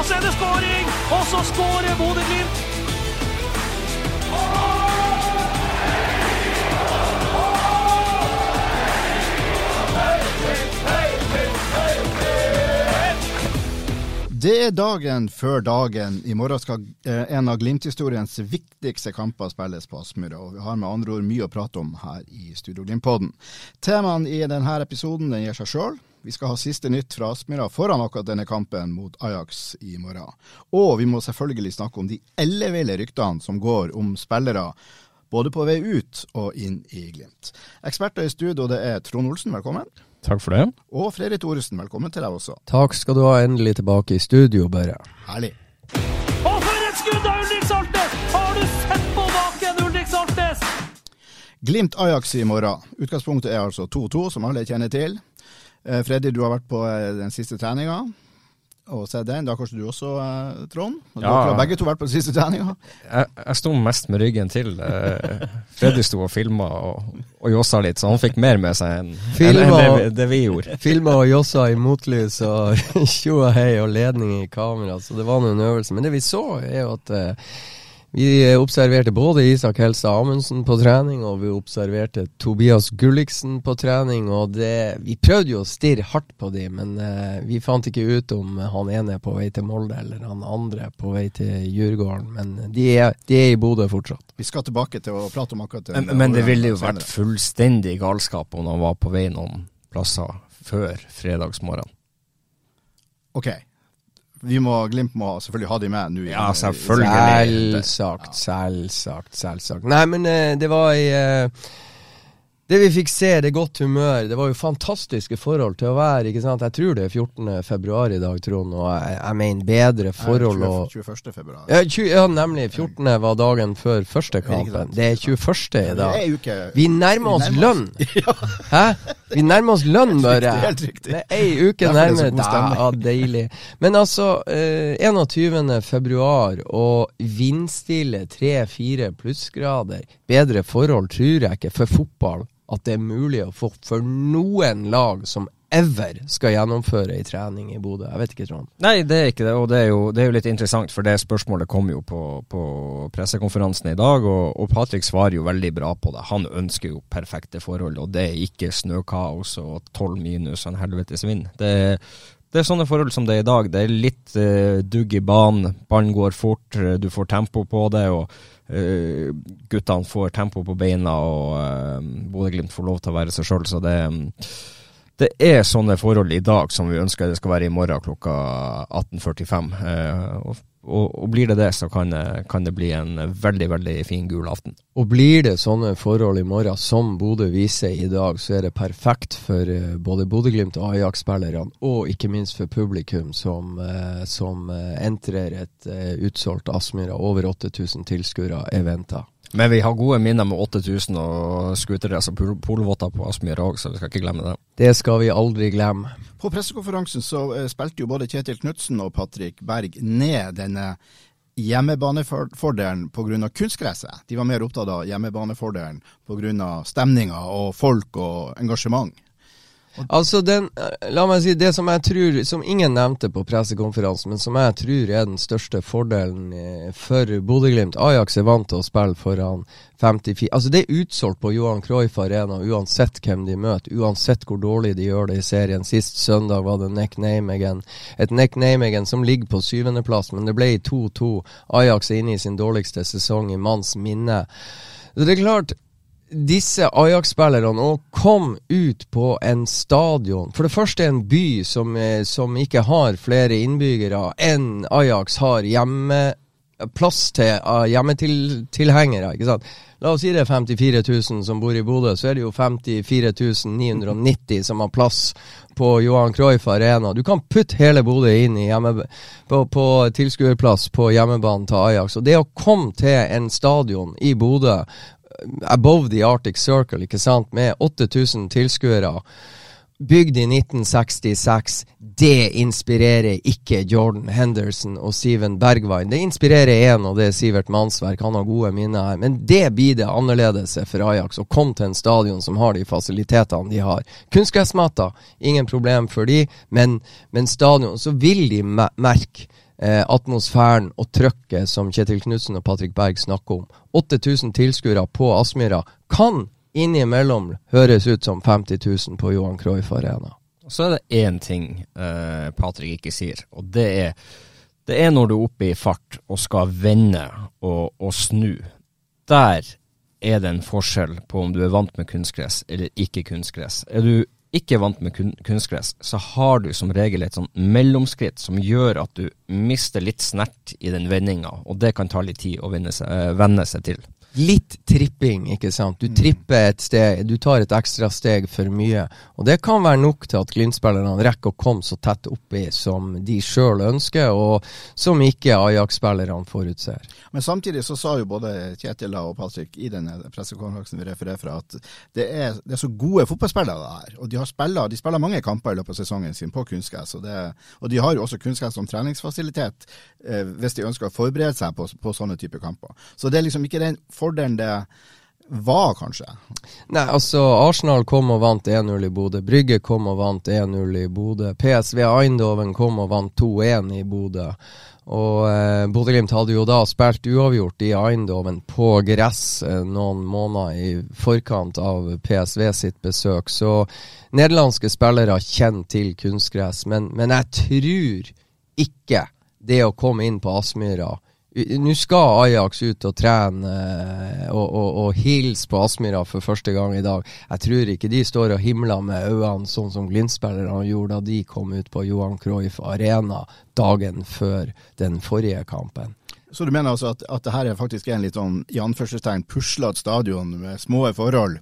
Og så er det skåring, og så skårer Bodø-Glimt. Det er dagen før dagen. I morgen skal eh, en av Glimt-historiens viktigste kamper spilles på Aspmyra. Og vi har med andre ord mye å prate om her i Studio Glimt-podden. Temaene i denne episoden den gir seg sjøl. Vi skal ha siste nytt fra Aspmyra foran akkurat denne kampen mot Ajax i morgen. Og vi må selvfølgelig snakke om de elleville ryktene som går om spillere. Både på vei ut og inn i Glimt. Eksperter i studio det er Trond Olsen, velkommen. Takk for det. Og Fredrik Thoresen, velkommen til deg også. Takk skal du ha endelig tilbake i studio, bare. Herlig. Og for et skudd av Ulrik Saltnes! Har du sett på baken, Ulrik Saltnes? Glimt-Ajax i morgen. Utgangspunktet er altså 2-2, som alle kjenner til. Eh, Freddy, du har vært på eh, den siste treninga og sett den. Da kanskje du også, eh, Trond? Og Ja. Dere har begge to vært på den siste treninga. Jeg, jeg sto mest med ryggen til. Eh, Freddy sto og filma og, og jossa litt, så han fikk mer med seg enn enn- Filma enn det, vi- det vi gjorde. Filma og jossa i motlys og tjo og hei og ledning i kamera, så det var nå en øvelse. Men det vi så, er jo at vi observerte både Isak Helsa Amundsen på trening, og vi observerte Tobias Gulliksen på trening. Og det, vi prøvde jo å stirre hardt på dem, men uh, vi fant ikke ut om han ene er på vei til Molde eller han andre på vei til Djurgården. Men de er, de er i Bodø fortsatt. Vi skal tilbake til å prate om akkurat det. Men, men det ville jo vært fullstendig galskap om han var på vei noen plasser før fredagsmorgen. OK. Vi må, Glimt må selvfølgelig ha de med nå. Ja, selvfølgelig. Selvsagt, selvsagt, selvsagt. Nei, men eh, det var i eh, Det vi fikk se, det godt humør. Det var jo fantastiske forhold til å være, ikke sant. Jeg tror det er 14. februar i dag, Trond, og jeg, jeg mener bedre forhold og 21. februar. ja, 20, ja, nemlig. 14. var dagen før første kampen. Det er 21. i dag. er. Vi nærmer oss lønn! Hæ? Vi nærmer oss lønn, bare. Helt riktig. Med er ei uke er nærmere. Ja, deilig. Men altså, eh, 21. februar og vindstille 3-4 plussgrader. Bedre forhold tror jeg ikke for fotball at det er mulig å få for noen lag som ever skal gjennomføre ei trening i Bodø. Jeg vet ikke, Trond. Nei, det er ikke det, og det er jo, det er jo litt interessant, for det spørsmålet kom jo på, på pressekonferansen i dag, og, og Patrick svarer jo veldig bra på det. Han ønsker jo perfekte forhold, og det er ikke snøkaos og tolv minus og en helvetes vind. Det, det er sånne forhold som det er i dag. Det er litt uh, dugg i banen, ballen går fort, eh, du får tempo på det, og uh, guttene får tempo på beina, og uh, Bodø-Glimt får lov til å være seg sjøl, så det det er sånne forhold i dag som vi ønsker det skal være i morgen klokka 18.45. Eh, og, og, og blir det det, så kan, det- kan det bli en veldig, veldig fin gul aften. Og blir det sånne forhold i morgen som Bodø viser i dag, så er det perfekt for eh, både Bodø-Glimt og Ajax-spillerne, og ikke minst for publikum som, eh, som eh, entrer et eh, utsolgt Aspmyra. Over 8000 tilskuere er venta. Men vi har gode minner med 8000 og scooterrace og pol- polovotter på Aspmyra òg, så vi skal ikke glemme det. Det skal vi aldri glemme. På pressekonferansen så eh, spilte jo både Kjetil Knutsen og Patrick Berg ned denne hjemmebanefordelen pga. kunstgresset. De var mer opptatt av hjemmebanefordelen pga. stemninga og folk og engasjement. Altså, den, eh, la meg si det som jeg tror, som ingen nevnte på pressekonferansen, men som jeg tror er den største fordelen eh, for Bodø-Glimt. Ajax er vant til å spille foran 54 Altså, det er utsolgt på Johan Cruyff Arena uansett hvem de møter, uansett hvor dårlig de gjør det i serien. Sist søndag var det Neck Nijmegen. Et Neck Nijmegen som ligger på syvendeplass, men det ble 2-2. Ajax er inne i sin dårligste sesong i manns minne. Det er klart disse Ajax-spillerne å komme ut på en stadion For det første en by som, eh, som ikke har flere innbyggere enn Ajax har hjemme plass til uh, hjemmetilhengere. ikke sant? La oss si det er 54 000 som bor i Bodø, så er det jo 54 990 som har plass på Johan Cruyff Arena. Du kan putte hele Bodø inn hjemme, på, på tilskuerplass på hjemmebanen til Ajax. Og det å komme til en stadion i Bodø, above the Arctic Circle, ikke sant, med 8000 tilskuere bygd i 1966, det inspirerer ikke Jordan Henderson og Steven Bergwijn. Det inspirerer én, og det er Sivert Mannsverk. Han har gode minner her. Men det blir det annerledes for Ajax å komme til en stadion som har de fasilitetene de har. Kunstgressmatter, ingen problem for de, men, men stadion, så vil de merke eh, atmosfæren og trøkket som Kjetil Knutsen og Patrick Berg snakker om. 8000 tilskuere på Aspmyra kan innimellom høres ut som 50 000 på Johan Cruyff Arena. Så er det én ting eh, Patrick ikke sier, og det er, det er når du er oppe i fart og skal vende og, og snu. Der er det en forskjell på om du er vant med kunstgress eller ikke kunstgress. Er du ikke vant med kun kunstgress, så har du som regel et sånn mellomskritt som gjør at du mister litt snert i den vendinga, og det kan ta litt tid å venne seg, eh, venne seg til litt tripping, ikke sant. Du mm. tripper et steg, du tar et ekstra steg for mye. Og det kan være nok til at Glimt-spillerne rekker å komme så tett oppi som de sjøl ønsker, og som ikke Ajax-spillerne forutser. Men samtidig så sa jo både Kjetil og Patrick i denne pressekonferansen vi refererer fra, at det er, det er, så gode fotballspillere her. Og de, har spillet, de spiller mange kamper i løpet av sesongen sin på kunstgress. Og, og, de har jo også kunstgress som treningsfasilitet eh, hvis de ønsker å forberede seg på, på sånne typer kamper. Så det er liksom ikke den fordelen det var, kanskje? Nei, altså Arsenal kom og vant 1-0 i Bodø. Brygge kom og vant 1-0 i Bodø. PSV Eindhoven kom og vant 2-1 i Bodø. Og eh, Bodø-Glimt hadde jo da spilt uavgjort i Eindhoven på gress eh, noen måneder i forkant av PSV sitt besøk. Så nederlandske spillere kjenner til kunstgress, men, men jeg tror ikke det å komme inn på Aspmyra nå skal Ajax ut og trene eh, og, og, og hilse på Aspmyra for første gang i dag. Jeg tror ikke de står og himler med øynene sånn som Glimt-spillerne gjorde da de kom ut på Johan Cruyff Arena dagen før den forrige kampen. Så du mener altså at, at det her er faktisk en litt sånn i anførselstegn puslete stadion med små forhold?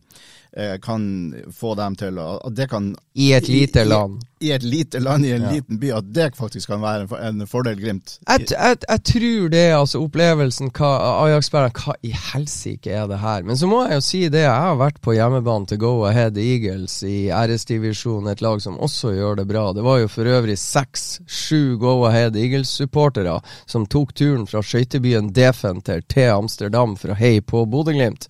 Eh, kan få dem til å kan, I et lite land. I, I, et lite land, i en ja. liten by. At det faktisk kan være en, en fordel Glimt. Jeg, jeg, jeg, tror det, altså opplevelsen Ajax-spillerne Hva i helsike er det her? Men så må jeg jo si det. Jeg har vært på hjemmebane til Go Ahead Eagles i RS-divisjonen, et lag som også gjør det bra. Det var jo for øvrig seks-sju Go Ahead Eagles-supportere som tok turen fra skøytebyen Defenter til Amsterdam for å heie på Bodø-Glimt.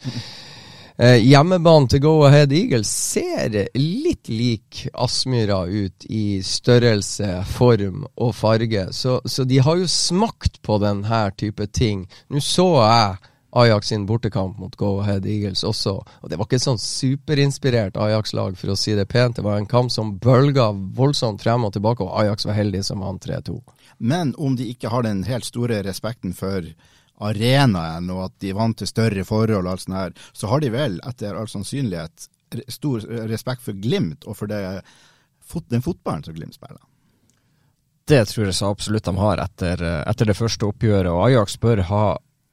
Eh, hjemmebanen til Go Ahead Eagles ser litt lik Aspmyra ut i størrelse, form og farge, så, så de har jo smakt på denne type ting. Nå så jeg Ajax sin bortekamp mot Go Ahead Eagles også. Og Det var ikke et sånn superinspirert Ajax-lag, for å si det pent. Det var en kamp som bølga voldsomt frem og tilbake, og Ajax var heldig som vant 3-2. Men om de ikke har den helt store respekten for arenaen, og at de er vant til større forhold og alt sånt her, så har de vel etter all sannsynlighet stor respekt for Glimt og for det, den fotballen som Glimt spiller. Det tror jeg så absolutt de har etter, etter det første oppgjøret, og Ajax bør ha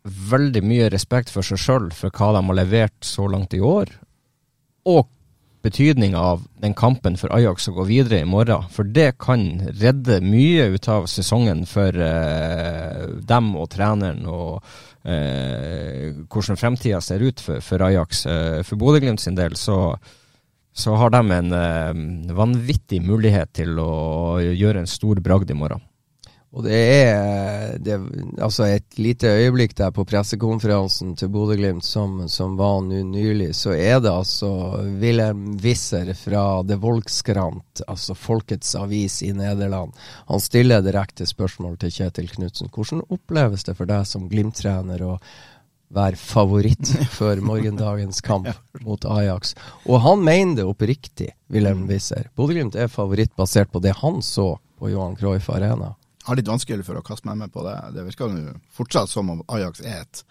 veldig mye respekt for seg sjøl for hva de har levert så langt i år, og betydninga av den kampen for Ajax å gå videre i morgen. For det kan redde mye ut av sesongen for eh, dem og treneren, og eh, hvordan fremtida ser ut for, for Ajax. Eh, for Bodø-Glimt sin del så, så har de en eh, vanvittig mulighet til å gjøre en stor bragd i morgen. Og det er det, altså et lite øyeblikk der på pressekonferansen til Bodø-Glimt som, som, var nå nylig, så er det altså Wilhelm Wisser fra The Volkskrant, altså Folkets avis i Nederland. Han stiller direkte spørsmål til Kjetil Knutsen. Hvordan oppleves det for deg som Glimt-trener å være favoritt for morgendagens kamp mot Ajax? Og han mener det oppriktig, Wilhelm Wisser. Bodø-Glimt er favoritt basert på det han så på Johan Cruyff Arena har litt vanskelig for å kaste meg med på det. Det virker jo fortsatt som om Ajax er et,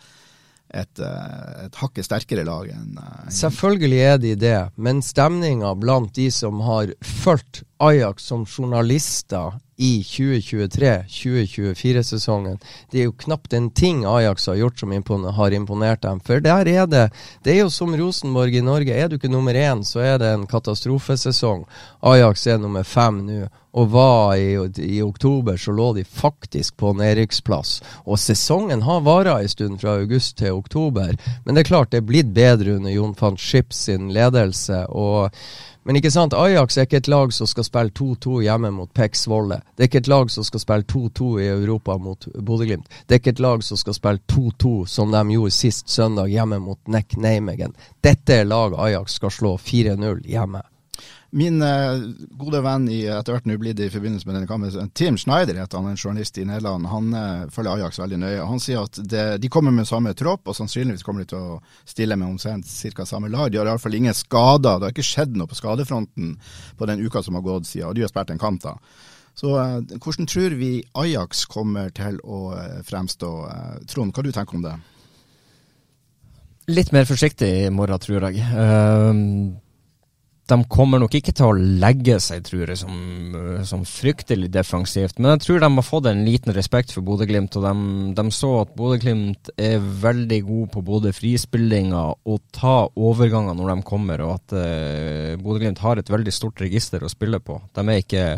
et, eh, et hakket sterkere lag enn uh, Selvfølgelig er de det, men stemninga blant de som har fulgt Ajax som journalister i 2023-2024-sesongen. Det er jo knapt en ting Ajax har gjort som impone har imponert dem. For der er det Det er jo som Rosenborg i Norge. Er du ikke nummer én, så er det en katastrofesesong. Ajax er nummer fem nå. Og var i, i, oktober så lå de faktisk på nedrykksplass. Og sesongen har vara en stund, fra august til oktober. Men det er klart det er blitt bedre under Jon van Schips sin ledelse. og men ikke sant, Ajax er ikke et lag som skal spille 2-2 hjemme mot Pex Svolle. Det er ikke et lag som skal spille 2-2 i Europa mot Bodø-Glimt. Det er ikke et lag som skal spille 2-2 som de gjorde sist søndag hjemme mot Neck Nijmegen. Dette er lag Ajax skal slå 4-0 hjemme. Min uh, gode venn i etter hvert nå blitt i forbindelse med denne kampen, Tim Schneider heter han, en journalist i Nederland. Han uh, følger Ajax veldig nøye. Han sier at det, de kommer med samme tropp, og sannsynligvis kommer de til å stille med omtrent ca. samme lag. De har iallfall ingen skader. Det har ikke skjedd noe på skadefronten på den uka som har gått siden, og de har spilt en kamp da. Så uh, hvordan tror vi Ajax kommer til å fremstå? Trond, hva du tenker om det? Litt mer forsiktig i morgen, tror jeg. Uh, de kommer nok ikke til å legge seg, tror jeg, som, som, fryktelig defensivt. Men jeg tror de har fått en liten respekt for Bodø-Glimt. Og de, de, så at Bodø-Glimt er veldig god på både frispillinger og ta overganger når de kommer, og at uh, Bodø-Glimt har et veldig stort register å spille på. De er ikke,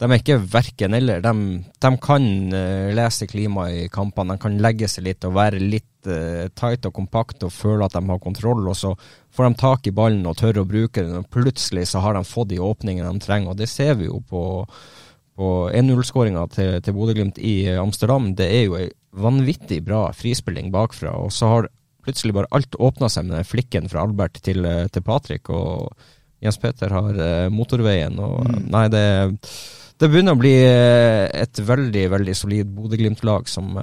de er ikke verken eller. De, de kan uh, lese klimaet i kampene, de kan legge seg litt og være litt uh, tight og kompakt og føle at de har kontroll. og så får de tak i ballen og tør å bruke den, og plutselig så har de fått de åpningene de trenger. og Det ser vi jo på, på 1-0-skåringa til, til Bodø-Glimt i Amsterdam. Det er jo ei vanvittig bra frispilling bakfra. og så har plutselig bare alt åpna seg med den flikken fra Albert til, til Patrick, og Jens Peter har uh, motorveien. og mm. Nei, det det begynner å bli eh, et veldig veldig solid Bodø-Glimt-lag som,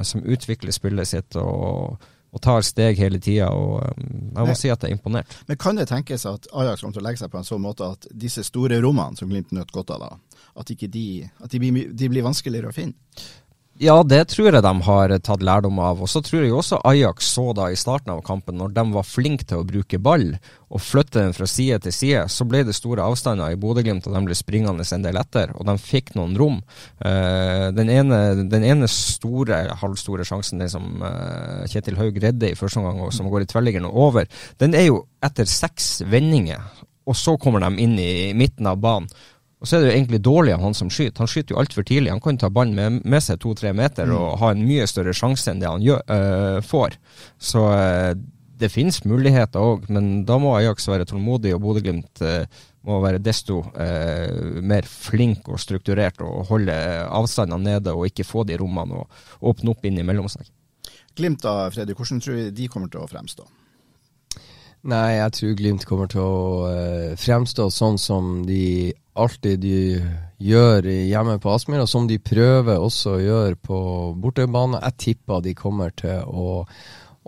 som, utvikler spillet sitt. og og tar steg hele tida. og jeg må si at jeg er imponert. Men kan det tenkes at Ajax kommer til å legge seg på en sånn måte at disse store rommene som Glimt nøt godt av, da, at, de, at de, blir, de blir vanskeligere å finne? Ja, det tror jeg de har tatt lærdom av. Og så tror jeg også Ajax så da i starten av kampen, når de var flinke til å bruke ball og flytte den fra side til side, så ble det store avstander i Bodø-Glimt, og de ble springende en del etter. Og de fikk noen rom. Uh, den, ene, den, ene, store, halvstore sjansen, den som uh, Kjetil Haug redder i første omgang, og som går i tverrliggeren og over, den er jo etter seks vendinger. Og så kommer de inn i midten av banen. Og så er det jo egentlig dårlig av han som skyter. Han skyter jo altfor tidlig. Han kan ta ballen med, med seg to-tre meter mm. og ha en mye større sjanse enn det han gjør, øh, får. Så øh, det finnes muligheter òg, men da må Ajax være tålmodig, og Bodø-Glimt øh, må være desto mer flink og strukturert og holde avstandene nede og ikke få de rommene og åpne opp inn i seg. Glimt da, Freddy, hvordan tror du de kommer til å fremstå? Nei, jeg tror Glimt kommer til å fremstå sånn som de alltid de gjør hjemme på Aspmyr, og som de prøver også å gjøre på bortebane. Jeg tipper de kommer til å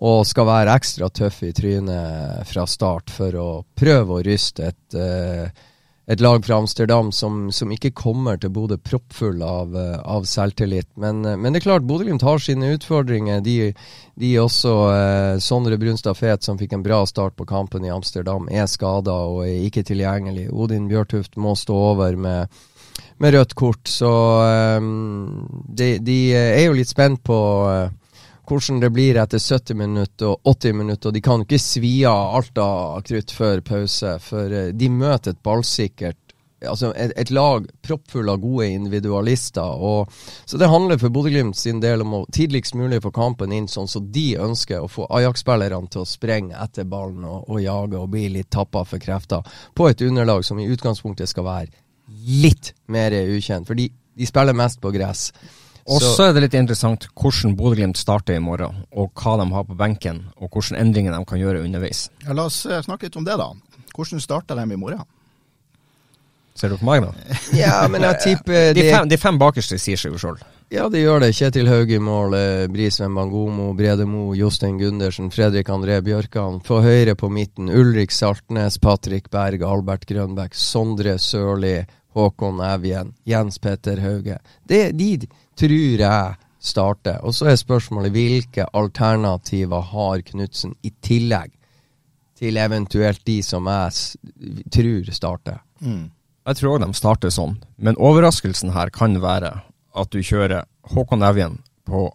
og skal være ekstra tøffe i trynet fra start for å prøve å ryste et uh, et lag fra Amsterdam som, som ikke kommer til Bodø proppfull av, eh, av selvtillit. Men, eh, men, det er klart, Bodø-Glimt har sine utfordringer. De, de også eh, Sondre Brunstad Fet, som fikk en bra start på kampen i Amsterdam, er skada og er ikke tilgjengelig. Odin Bjørtuft må stå over med, med rødt kort. Så eh, de, de, er jo litt spent på eh, hvordan det blir etter 70 minutter og 80 minutter. og De kan ikke svi av alt av krutt før pause, for eh, de møter et ballsikkert altså et, et lag proppfull av gode individualister. Og, så det handler for Bodø-Glimt sin del om å tidligst mulig få kampen inn sånn så de ønsker å få Ajax-spillerne til å sprenge etter ballen og, og jage og bli litt tappa for krefter, på et underlag som i utgangspunktet skal være litt mer ukjent. For de spiller mest på gress. Og så er det litt interessant hvordan Bodø-Glimt starter i morgen, og hva de har på benken, og hvilke endringer de kan gjøre underveis. Ja, la oss eh, snakke litt om det, da. Hvordan starter de i morgen? Ser du på meg, nå? ja, men jeg tipper De fem, de fem bakerste sier seg jo sjøl. Ja, de gjør det. Kjetil Haug i mål, eh, Brisveen Bangomo, Brede Mo, Jostein Gundersen, Fredrik André Bjørkan. På høyre på midten Ulrik Saltnes, Patrick Berg, Albert Grønbæk, Sondre Sørli, Håkon Evjen, Jens Petter Hauge. Det, de tror jeg starter. Og så er spørsmålet hvilke alternativer har Knutsen i tillegg til eventuelt de som jeg tror starter. Mm. Jeg tror de starter sånn, men overraskelsen her kan være at du kjører Håkon Evjen på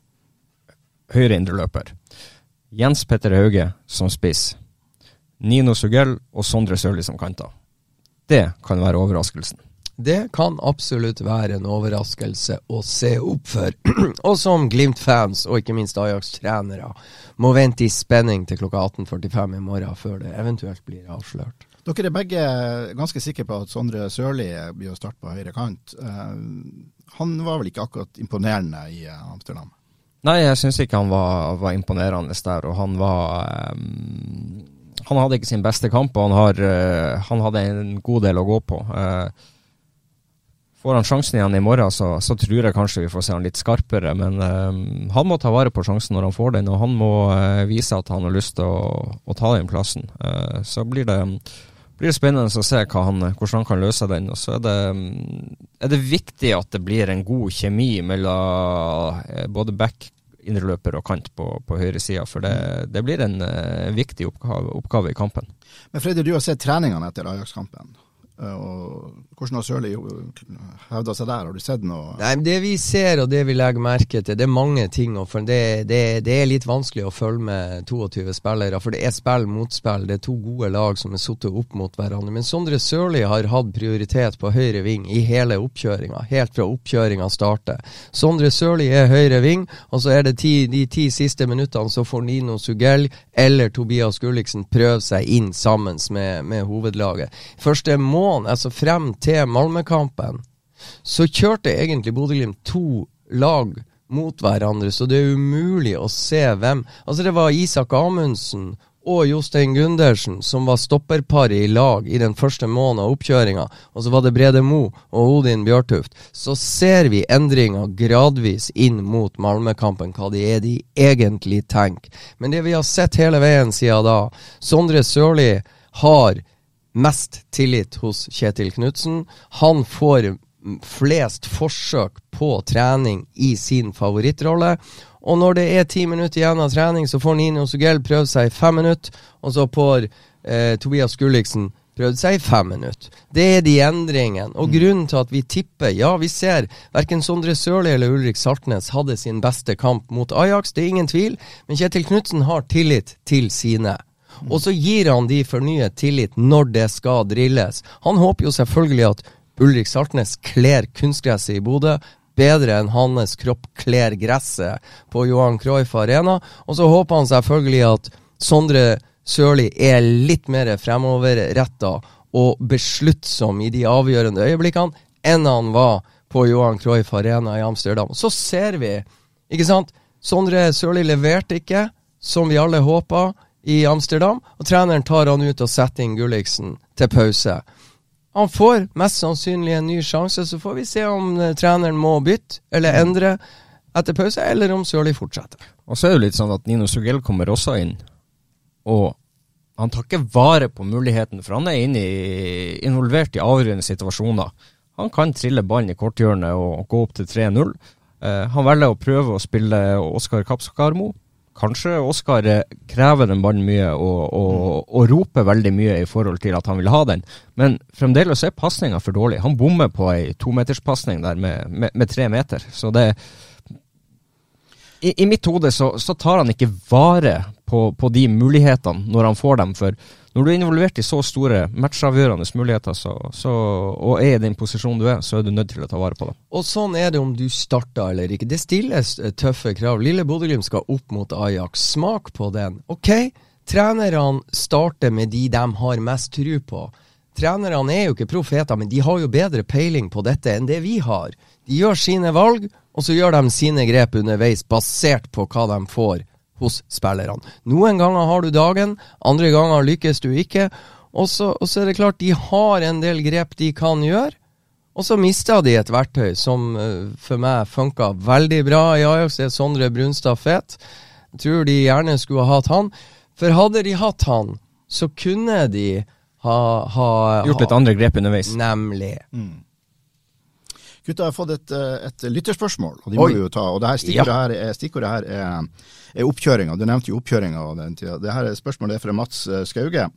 høyre indreløper. Jens Petter Hauge som spiss. Nino Sugell og Sondre Sørli som kanter. Det kan være overraskelsen. Det kan absolutt være en overraskelse å se opp for. og som Glimt-fans, og ikke minst Ajax-trenere, må vente i spenning til klokka 18.45 i morgen før det eventuelt blir avslørt. Dere er begge ganske sikre på at Sondre Sørli blir å starte på høyre kant. Uh, han var vel ikke akkurat imponerende i uh, Amsterdam? Nei, jeg syns ikke han var, var, imponerende der. Og han var um, Han hadde ikke sin beste kamp, og han, har, uh, han hadde en god del å gå på. Får han sjansen igjen i morgen, så, så, tror jeg kanskje vi får se han litt skarpere. Men han må ta vare på sjansen når han får den, og han må vise at han har lyst til å, å ta den plassen. så blir det blir det spennende å se han, hvordan han kan løse den. Og så er det, er det, viktig at det blir en god kjemi mellom både back, indreløper og kant på, på høyresida, for det, det, blir en uh, viktig oppgave, oppgave, i kampen. Men Freddy, du har sett treningene etter Ajax-kampen. Eh, og hvordan har Sørli hevda seg der? Har du sett noe? Nei, Det vi ser og det vi legger merke til, det er mange ting. det, det, det, er litt vanskelig å følge med 22 spillere, for det er spill mot spill. Det er to gode lag som er satt opp mot hverandre. Men Sondre Sørli har hatt prioritet på høyre ving i hele oppkjøringa, helt fra oppkjøringa starter. Sondre Sørli er høyre ving, og så er det ti, de ti siste minuttene så får Nino Sugell eller Tobias Gulliksen prøve seg inn sammen med, med hovedlaget. Første mål måned, altså frem til Malmö-kampen, så kjørte egentlig Bodø-Glimt to lag mot hverandre, så det er umulig å se hvem Altså, det var Isak Amundsen og Jostein Gundersen som var stopperparet i lag i den første måneden av oppkjøringa, og så var det Brede Mo og Odin Bjørtuft, så ser vi endringer gradvis inn mot Malmö-kampen, hva det er de egentlig tenker. Men det vi har sett hele veien siden da, Sondre Sørli har mest tillit hos Kjetil Knutsen. Han får flest forsøk på trening i sin favorittrolle. Og når det er ti minutter igjen av trening, så får Nino Sugell prøvd seg i fem minutter. Og så får eh, Tobias Gulliksen prøvd seg i fem minutter. Det er de endringene. Og mm. grunnen til at vi tipper Ja, vi ser verken Sondre Sørli eller Ulrik Saltnes hadde sin beste kamp mot Ajax, det er ingen tvil. Men Kjetil Knutsen har tillit til sine. Og så gir han de fornyet tillit når det skal drilles. Han håper jo selvfølgelig at Ulrik Saltnes kler kunstgresset i Bodø bedre enn hans kropp kler gresset på Johan Cruyff Arena. Og så håper han selvfølgelig at Sondre Sørli er litt mer fremoverretta og besluttsom i de avgjørende øyeblikkene enn han var på Johan Cruyff Arena i Amsterdam. Så ser vi, ikke sant Sondre Sørli leverte ikke, som vi alle håpa i Amsterdam, og treneren tar han ut og setter inn Gulliksen til pause. Han får mest sannsynlig en ny sjanse, så får vi se om uh, treneren må bytte eller endre etter pause, eller om Sørli fortsetter. Og så er det jo litt sånn at Nino Sugell kommer også inn, og han tar ikke vare på muligheten, for han er inne i, involvert i avgjørende situasjoner. Han kan trille ballen i korthjørnet og gå opp til 3-0. Uh, eh, han velger å prøve å spille Oskar Kapskarmo Kanskje Oskar krever den ballen mye og, og, og, roper veldig mye i forhold til at han vil ha den, men fremdeles er pasninga for dårlig. Han bommer på ei tometerspasning der med, med, med, tre meter. Så det I, i mitt hode så, så, tar han ikke vare på, på de mulighetene når han får dem. for når du er involvert i så store matchavgjørende muligheter, så, så, og er i den posisjonen du er, så er du nødt til å ta vare på det. Og sånn er det om du starter eller ikke. Det stilles eh, tøffe krav. Lille Bodø-Glimt skal opp mot Ajax. Smak på den. Ok, trenerne starter med de de har mest tro på. Trenerne er jo ikke profeter, men de har jo bedre peiling på dette enn det vi har. De gjør sine valg, og så gjør de sine grep underveis, basert på hva de får hos spillerne. Noen ganger har du dagen, andre ganger lykkes du ikke. Og så, er det klart, de har en del grep de kan gjøre. Og så mista de et verktøy som uh, for meg funka veldig bra i Ajax. Det er Sondre Brunstad Fet. Jeg tror de gjerne skulle ha hatt han. For hadde de hatt han, så kunne de ha, ha Gjort litt andre grep underveis. Nemlig. Mm. Gutta har fått et, eh, et lytterspørsmål, og de må vi jo ta. Og det her stikkordet ja. her, er, stikkordet her er, er oppkjøringa. Du nevnte jo oppkjøringa. Det her spørsmålet er fra Mats eh, Skauge.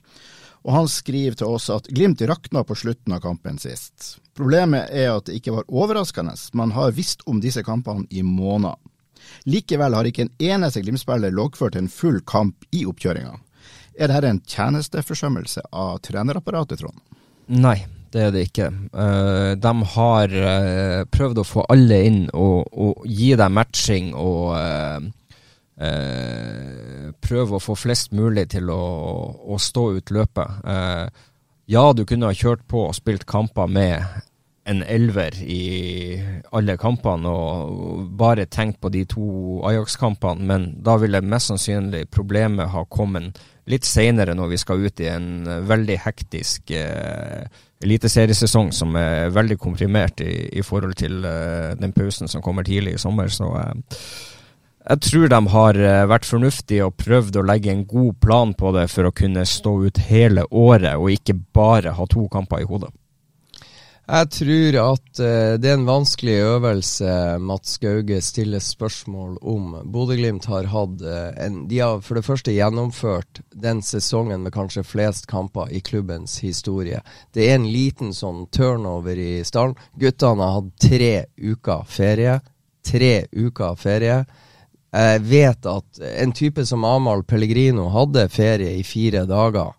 Og han skriver til oss at Glimt rakna på slutten av kampen sist. Problemet er at det ikke var overraskende, man har visst om disse kampene i måneder. Likevel har ikke en eneste Glimt-spiller loggført en full kamp i oppkjøringa. Er dette en tjenesteforsømmelse av trenerapparatet, Trond? Nei, det er det ikke. Uh, de har uh, prøvd å få alle inn og, og gi dem matching og uh, prøve å få flest mulig til å, å stå ut løpet. ja, du kunne ha kjørt på og spilt kamper med en elver i alle kampene og bare tenkt på de to Ajax-kampene, men da ville mest sannsynlig problemet ha kommet litt seinere når vi skal ut i en veldig hektisk eh, eliteseriesesong som er veldig komprimert i, i forhold til uh, den pausen som kommer tidlig i sommer. Så uh, jeg tror de har uh, vært fornuftige og prøvd å legge en god plan på det for å kunne stå ut hele året, og ikke bare ha to kamper i hodet. Jeg tror at uh, det er en vanskelig øvelse Mats Gauge stiller spørsmål om. Bodø-Glimt har hatt uh, en De har for det første gjennomført den sesongen med kanskje flest kamper i klubbens historie. Det er en liten sånn turnover i stallen. Guttene har hatt tre uker ferie. Tre uker ferie. Jeg vet at en type som Amahl Pellegrino hadde ferie i fire dager,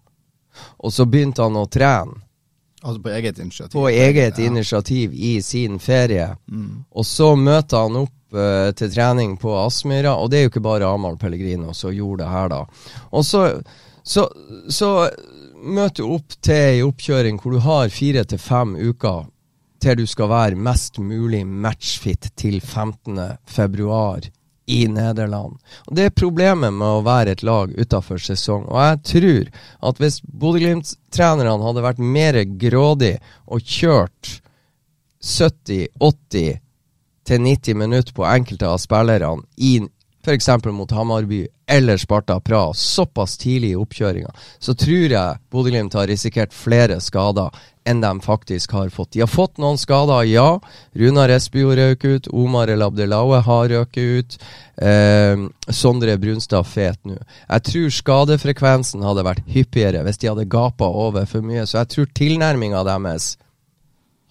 og så begynte han å trene. Altså på eget initiativ? På eget ja. initiativ i sin ferie. Mm. Og så møter han opp uh, til trening på Aspmyra, og det er jo ikke bare Amahl Pellegrino som gjorde det her, da. Og så, så, så møter du opp til ei oppkjøring hvor du har fire til fem uker til du skal være mest mulig matchfit til 15. februar i Nederland. Og Det er problemet med å være et lag utafor sesong. Og jeg tror at hvis Bodø-Glimt-trenerne hadde vært mer grådig og kjørt 70-80 til 90 minutter på enkelte av spillerne i f.eks. mot Hamarby eller Sparta Praha såpass tidlig i oppkjøringa, så tror jeg Bodø-Glimt har risikert flere skader enn de faktisk har fått. De har fått noen skader, ja. Runar Espio røk ut. Omar El Abdelaue har røket ut. Eh, Sondre Brunstad fet nå. Jeg tror skadefrekvensen hadde vært hyppigere hvis de hadde gapa over for mye, så jeg tror tilnærminga deres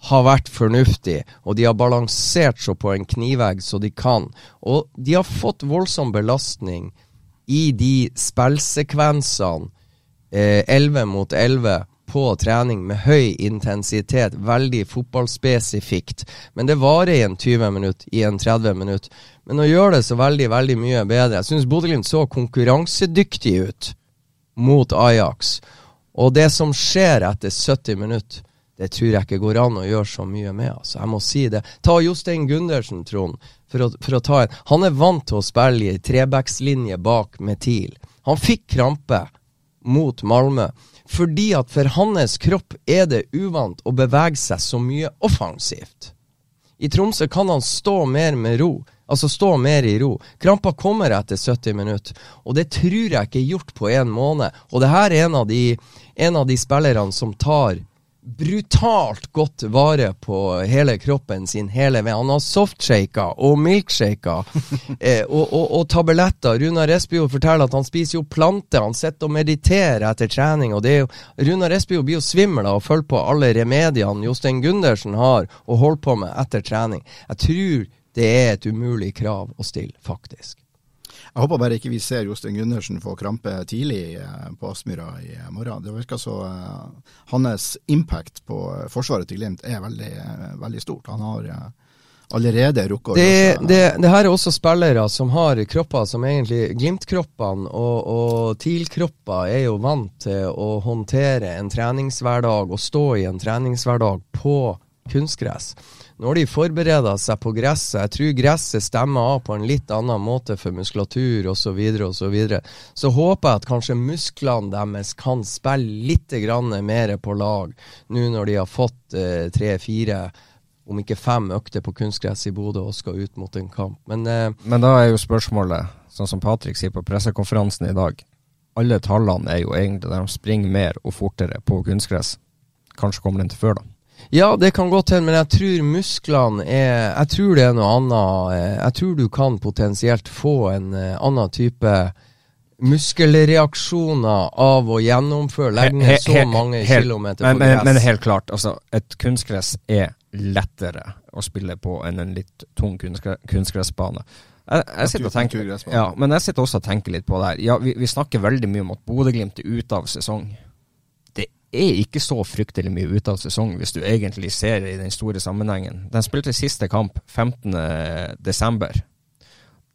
har vært fornuftig, og de har balansert seg på en knivegg så de kan. Og de har fått voldsom belastning i de spillsekvensene, eh, 11 mot 11, på trening med høy intensitet, veldig fotballspesifikt. Men det varer i en 20 minutt, i en 30 minutt. Men å gjøre det så veldig, veldig mye bedre Jeg syns Bodø-Glimt så konkurransedyktig ut mot Ajax. Og det som skjer etter 70 minutter, det tror jeg ikke går an å gjøre så mye med. Altså. Jeg må si det. Ta Jostein Gundersen, Trond, for å, for å ta en. Han er vant til å spille i trebackslinje bak med TIL. Han fikk krampe mot Malmö. Fordi at for hans kropp er det uvant å bevege seg så mye offensivt. I Tromsø kan han stå mer med ro, altså stå mer i ro. Krampa kommer etter 70 minutter, og det tror jeg ikke er gjort på en måned. Og det her er en av de, en de spillerne som tar brutalt godt vare på hele kroppen sin hele veien. Han har softshaker og milkshaker eh, og, og, og, tabletter. Runar Espejord forteller at han spiser jo planter. Han sitter og mediterer etter trening. og det er jo, Runar Espejord blir jo svimmel av å følge på alle remediene Jostein Gundersen har å holde på med etter trening. Jeg tror det er et umulig krav å stille, faktisk. Jeg håper bare ikke vi ser Jostein Gundersen få krampe tidlig eh, på Aspmyra i morgen. Det virker så uh, Hans impact på forsvaret til Glimt er veldig, veldig stort. Han har allerede rukket det, det, det, her er også spillere som har kropper som egentlig Glimt-kroppene og, og TIL-kropper er jo vant til å håndtere en treningshverdag og stå i en treningshverdag på kunstgress. Nå har de forbereda seg på gresset. Jeg tror gresset stemmer av på en litt annen måte for muskulatur osv. Så, videre, og så, videre. så håper jeg at kanskje musklene deres kan spille litt mer på lag, nå når de har fått eh, tre-fire om ikke fem økter på kunstgress i Bodø og skal ut mot en kamp. Men, eh, Men da er jo spørsmålet, sånn som Patrick sier på pressekonferansen i dag, alle tallene er jo egentlig der de springer mer og fortere på kunstgress. Kanskje kommer den til før, da. Ja, det kan godt hende, men jeg tror musklene er Jeg tror det er noe annet. Eh, jeg tror du kan potensielt få en uh, annen type muskelreaksjoner av å gjennomføre, legge He- he- ned så mange helt- kilometer men, på men, gress. men helt klart, altså, et kunstgress er lettere å spille på enn en litt tung kunstgre, kunstgressbane. Jeg, jeg sitter tenker, ja, men jeg sitter også og tenker litt på det her. Ja, vi, vi snakker veldig mye om at Bodø-Glimt er ute av sesong. Er ikke så fryktelig mye ute av sesong, hvis du egentlig ser i den store sammenhengen. De spilte siste kamp 15. desember.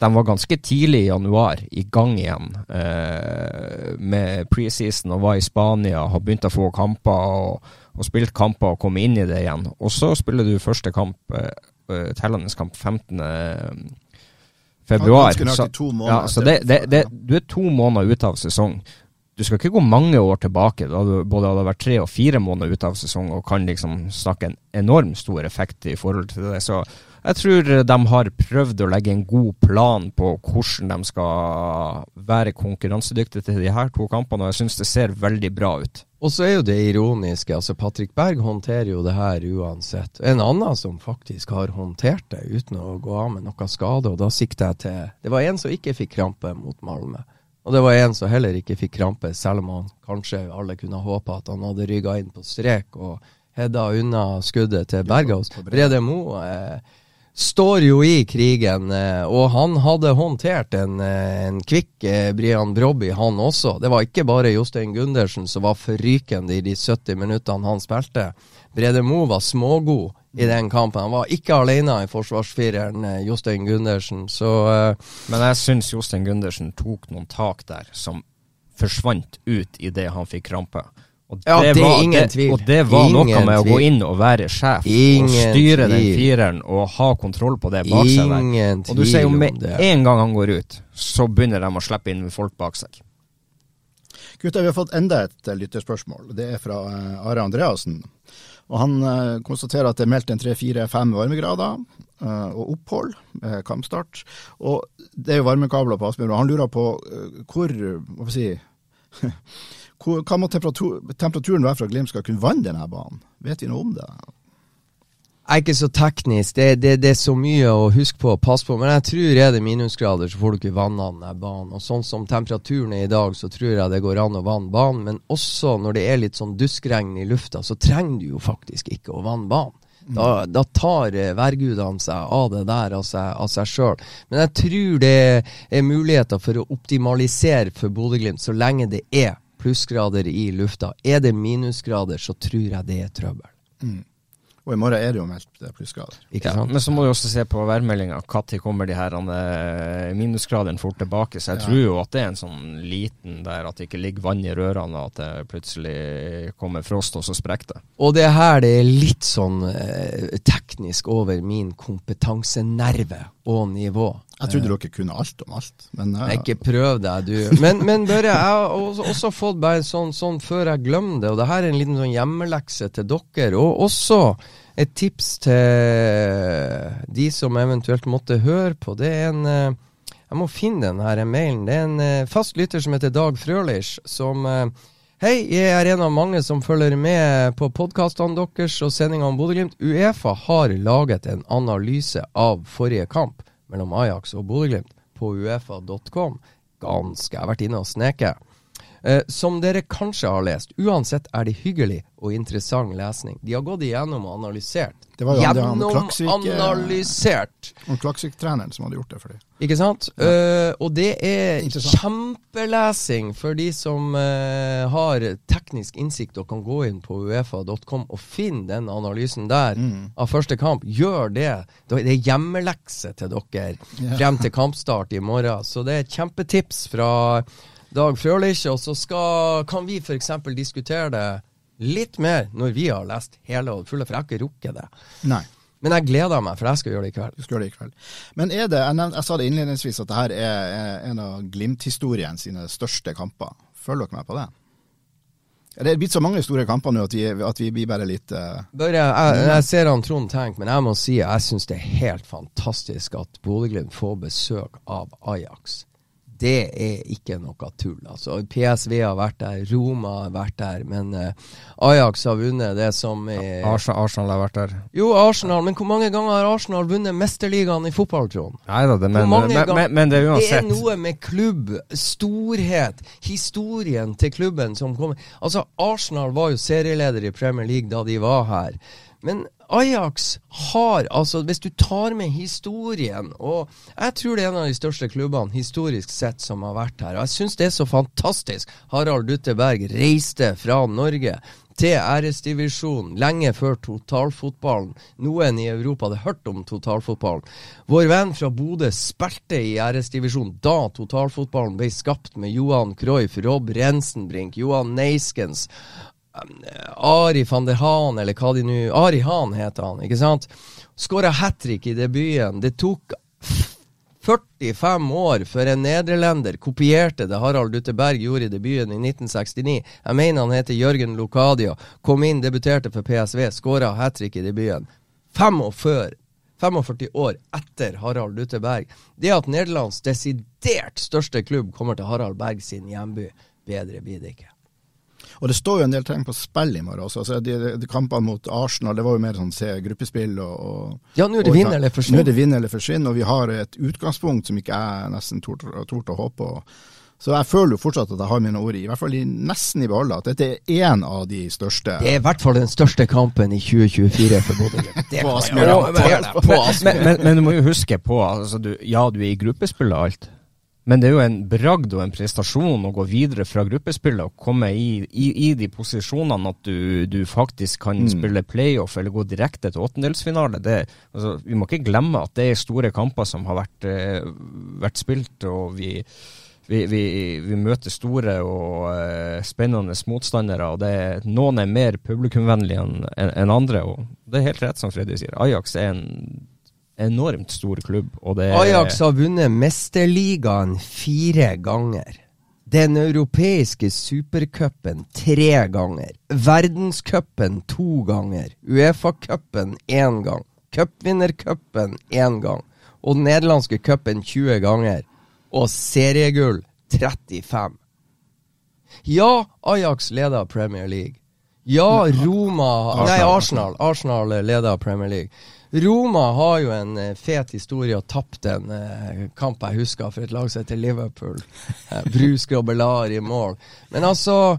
De var ganske tidlig i januar i gang igjen eh, med preseason og var i Spania, har begynt å få kamper og, og spilt kamper og kom inn i det igjen. Og så spiller du første kamp, eh, eh, tellende kamp 15. februar. Så- ja, så det, det, det, du er to måneder ute av sesong. Du skal ikke gå mange år tilbake, da du både hadde vært tre og fire måneder ute av sesong og kan liksom snakke en enorm stor effekt i forhold til det. Så jeg tror de har prøvd å legge en god plan på hvordan de skal være konkurransedyktige til de her to kampene, og jeg syns det ser veldig bra ut. Og så er jo det ironiske, altså Patrick Berg håndterer jo det her uansett. En annen som faktisk har håndtert det uten å gå av med noe skade, og da sikter jeg til Det var en som ikke fikk krampe mot Malmö. Og det var en som heller ikke fikk krampe, selv om han kanskje alle kunne håpe at han hadde rygga inn på strek og hedda unna skuddet til Bergaus. Brede Mo eh, står jo i krigen, eh, og han hadde håndtert en, eh, en kvikk eh, Brian Brobby, han også. Det var ikke bare Jostein Gundersen som var forrykende i de 70 minuttene han spilte. Brede Mo var smågod i den kampen. Han var ikke alene i forsvarsfireren, eh, Jostein Gundersen, så uh, Men jeg syns Jostein Gundersen tok noen tak der som forsvant ut idet han fikk krampe. Og Ja, det er var, ingen tvil. Og det var noe med med å gå inn og være sjef og styre styre den tvil. fireren og ha kontroll på det bak seg der. Og du ser jo med en gang han går ut, så begynner de å slippe inn folk bak seg. Gutter, vi har fått enda et eh, lytterspørsmål. Det er fra Are Andreassen. Og Han eh, konstaterer at det er meldt en tre-fire-fem varmegrader eh, og opphold med kampstart. Og det er jo varmekabler på Aspmyra. han lurer på eh, hvor Hva si Hva må temperatur, temperaturen være for at Glimt skal kunne vanne denne banen? Vet vi noe om det? Er ikke så teknisk, det, det, det er så mye å huske på og passe på. Men jeg tror er det minusgrader, så får du ikke vanna den banen. Og sånn som temperaturen er i dag, så tror jeg det går an å vanne banen. Men også når det er litt sånn duskregn i lufta, så trenger du jo faktisk ikke å vanne banen. Da, da tar eh, værgudene seg av det der av seg, sjøl. Men jeg tror det er muligheter for å optimalisere for Bodø-Glimt så lenge det er plussgrader i lufta. Er det minusgrader, så tror jeg det er trøbbel. Og i morgen er det jo meldt plussgrader. Ikke Ja, men så må du også se på værmeldinga. Når kommer de her eh, minusgradene fort tilbake? Så jeg Ja. tror jo at det er en sånn liten der at det ikke ligger vann i rørene, og at det plutselig kommer frost, og så sprekker det. Og det er her det er litt sånn eh, teknisk over min kompetansenerve og nivå. Jeg trodde dere kunne alt om alt, men uh, Ikke prøv deg, du. Men, men Børre, jeg har også, også fått bare sånn, sånn før jeg glemmer det, og det her er en liten sånn hjemmelekse til dere, og også et tips til de som eventuelt måtte høre på. Det er en eh, Jeg må finne den her mailen. Det er en eh, fast lytter som heter Dag Frølich, som eh, Hei, jeg er en av mange som følger med på podkastene deres og sendinga om Bodø-Glimt. Uefa har laget en analyse av forrige kamp mellom Ajax og Bodø-Glimt på uefa.com. Ganske. Jeg har vært inne og sneket. Eh, som dere kanskje har lest. Uansett er det hyggelig og interessant lesning. De har gått igjennom og analysert. Det var jo Gjennomanalysert! han eh! Og Klaksvik-treneren som hadde gjort det for dem. Ikke sant? Eh, og det er kjempelesing for de som uh, har teknisk innsikt og kan gå inn på uefa.com og finne den analysen der av første kamp. Gjør det. Det er hjemmelekse til dere yeah. frem til kampstart i morgen. Så det er et kjempetips fra Dag Frølich. Og så skal, kan vi f.eks. diskutere det litt mer når vi har lest hele og fulle, for jeg har ikke rukket det. Nei. Men jeg gleder meg, for jeg skal gjøre det i kveld. Du skal gjøre det i kveld. Men er det, jeg, nevnt, jeg sa det innledningsvis at dette er, en av Glimt-historien sine største kamper. Følger dere meg på det? Det er blitt så mange store kamper nå at vi, at vi blir bare litt uh... Børre, jeg, jeg ser han Trond tenker, men jeg må si jeg syns det er helt fantastisk at Bodø-Glimt får besøk av Ajax. Det er ikke noe tull. Altså, PSV har vært der, Roma har vært der, men uh, Ajax har vunnet det som er Arsenal, Arsenal har vært der. Jo, Arsenal, men hvor mange ganger har Arsenal vunnet Mesterligaen i fotball, Trond? Nei da, det, men, men, men, men, det er uansett Det er noe med klubb, storhet, historien til klubben som kommer Altså, Arsenal var jo serieleder i Premier League da de var her. Men Ajax har altså Hvis du tar med historien Og jeg tror det er en av de største klubbene historisk sett som har vært her. Og jeg syns det er så fantastisk. Harald Dutteberg reiste fra Norge til æresdivisjonen lenge før totalfotballen. Noen i Europa hadde hørt om totalfotballen. Vår venn fra Bodø spilte i æresdivisjonen da totalfotballen ble skapt, med Johan Cruyff, Rob Rensenbrink, Johan Neiskens. Ari van der Haan, eller hva de nå Ari Haan heter han, ikke sant? Skåra hat trick i debuten. Det tok 45 år før en nederlender kopierte det Harald Dutteberg gjorde i debuten i 1969. Jeg mener han heter Jørgen Locadia. Kom inn, debuterte for PSV, skåra hat trick i debuten. 45, 45 år etter Harald Dutteberg. Det at Nederlands desidert største klubb kommer til Harald Berg sin hjemby, bedre blir det ikke. Og det står jo en del ting på spill i morgen også. Altså, de, de, Kampene mot Arsenal det var jo mer sånn se gruppespill og, og Ja, nå er det vinn eller forsvinn. Nå er det vinn eller forsvinn, og vi har et utgangspunkt som ikke jeg nesten torde å håpe på. Så jeg føler jo fortsatt at jeg har mine ord i, i hvert fall i, nesten i behold, at dette er én av de største Det er i hvert fall den største kampen i 2024 for Bodø-Glimt. men, men, men, du må jo huske på, altså, du, ja du er i gruppespill og alt. Men det er jo en bragd og en prestasjon å gå videre fra gruppespillet og komme i, i, i de posisjonene at du, du faktisk kan mm. spille playoff eller gå direkte til åttendelsfinale. Altså, vi må ikke glemme at det er store kamper som har vært, eh, vært spilt, og vi, vi, vi, vi møter store og eh, spennende motstandere. og det, Noen er mer publikumvennlige enn en, en andre. og Det er helt rett som Freddy sier. Ajax er en enormt stor klubb. Ajax har vunnet Mesterligaen fire ganger. Den europeiske supercupen tre ganger. Verdenscupen to ganger. Uefa-cupen én gang. Cupvinnercupen én gang. Og den nederlandske cupen 20 ganger. Og seriegull 35. Ja, Ajax leder Premier League. Ja, Roma Arsenal. Nei, Arsenal. Arsenal leder Premier League. Roma har jo en uh, fet historie og tapte en uh, kamp jeg husker for et lag som heter Liverpool. Uh, Brus Grobelar i mål. Men altså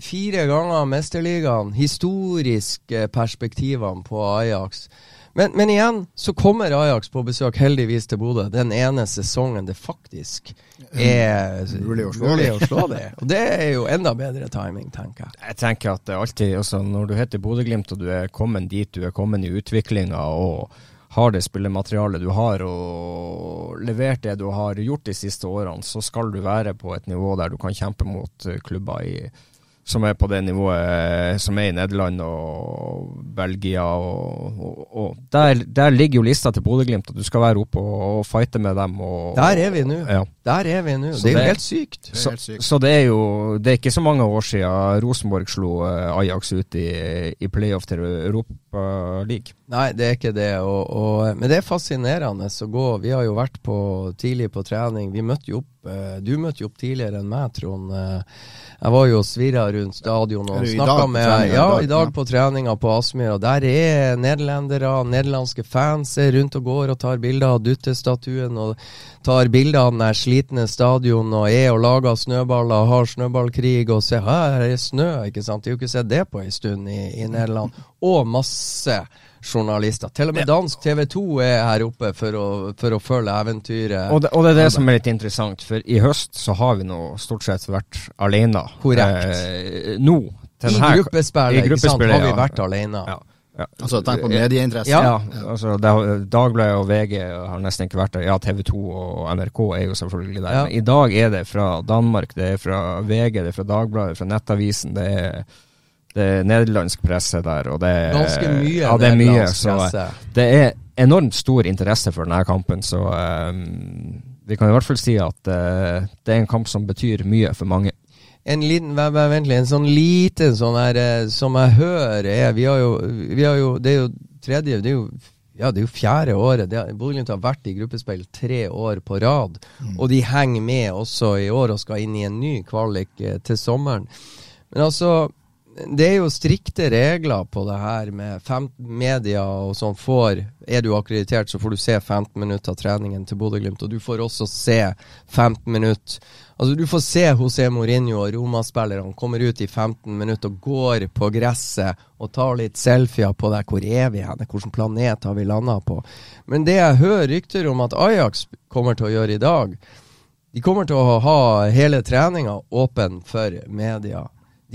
Fire ganger Mesterligaen. Historiske perspektivene på Ajax. Men, men, igjen så kommer Ajax på besøk, heldigvis, til Bodø. Den ene sesongen det faktisk er mulig å slå, det. Og det er jo enda bedre timing, tenker jeg. Jeg tenker at det alltid, altså, når du heter Bodø-Glimt og du er kommet dit du er kommet i utviklinga og har det spillematerialet du har og levert det du har gjort de siste årene, så skal du være på et nivå der du kan kjempe mot klubber i som er på det nivået eh, som er i Nederland og Belgia. Og, og, og der, der, ligger jo lista til Bodø-Glimt, at du skal være oppe og, og fighte med dem. der er vi nå. Ja. Der er vi nå. Det er jo helt sykt. Så, så, det er jo det er ikke så mange år siden Rosenborg slo eh, Ajax ut i, i playoff til Europa League. Nei, det er ikke det. men det er fascinerende å gå. Vi har jo vært på, tidlig på trening. Vi møtte jo opp Du møtte jo opp tidligere enn meg, Trond. Jeg var jo svirra rundt stadion og snakka med Ja, i dag på treninga på Aspmyra. Der er nederlendere, nederlandske fans er rundt og går og tar bilder av duttestatuen og tar bilder av den slitne stadion og er og lager snøballer, har snøballkrig og ser her er snø, ikke sant. De har jo ikke sett det på ei stund i, i Nederland. Og masse journalister. Til og med dansk TV 2 er her oppe for å, for å følge eventyret. Og det, og det, er det som er litt interessant, for i høst så har vi nå stort sett vært alene. Korrekt. Eh, nå. I gruppespillet, ikke sant, har vi vært alene. Ja. Ja. Altså Tenk på medieinteresse. Ja, ja. altså Dagbladet og VG har nesten ikke vært der. Ja, TV 2 og NRK er jo selvfølgelig der. Ja. Men i dag er det fra Danmark, det er fra VG, det er fra Dagbladet, fra Nettavisen. Det er det er nederlandsk presse der, og det er Ganske mye ja, det er mye, så Det er enormt stor interesse for denne kampen, så um, vi kan i hvert fall si at uh, det er en kamp som betyr mye for mange. En liten, vent litt, en sånn liten sånn her, eh, som jeg hører er Vi har jo, vi har jo Det er jo tredje Det er jo ja, det er jo fjerde året. Bodø-Glimt har vært i gruppespill tre år på rad. Mm. Og de henger med også i år og skal inn i en ny kvalik eh, til sommeren. Men altså, det er jo strikte regler på det her med 15 media og sånn får Er du akkreditert, så får du se 15 minutter av treningen til Bodø-Glimt. Og du får også se 15 minutter Altså Du får se José Mourinho og Roma-spillerne kommer ut i 15 minutter og går på gresset og tar litt selfier på deg. Hvor er vi hen? Hvilken planet har vi landa på? Men det jeg hører rykter om at Ajax kommer til å gjøre i dag De kommer til å ha hele treninga åpen for media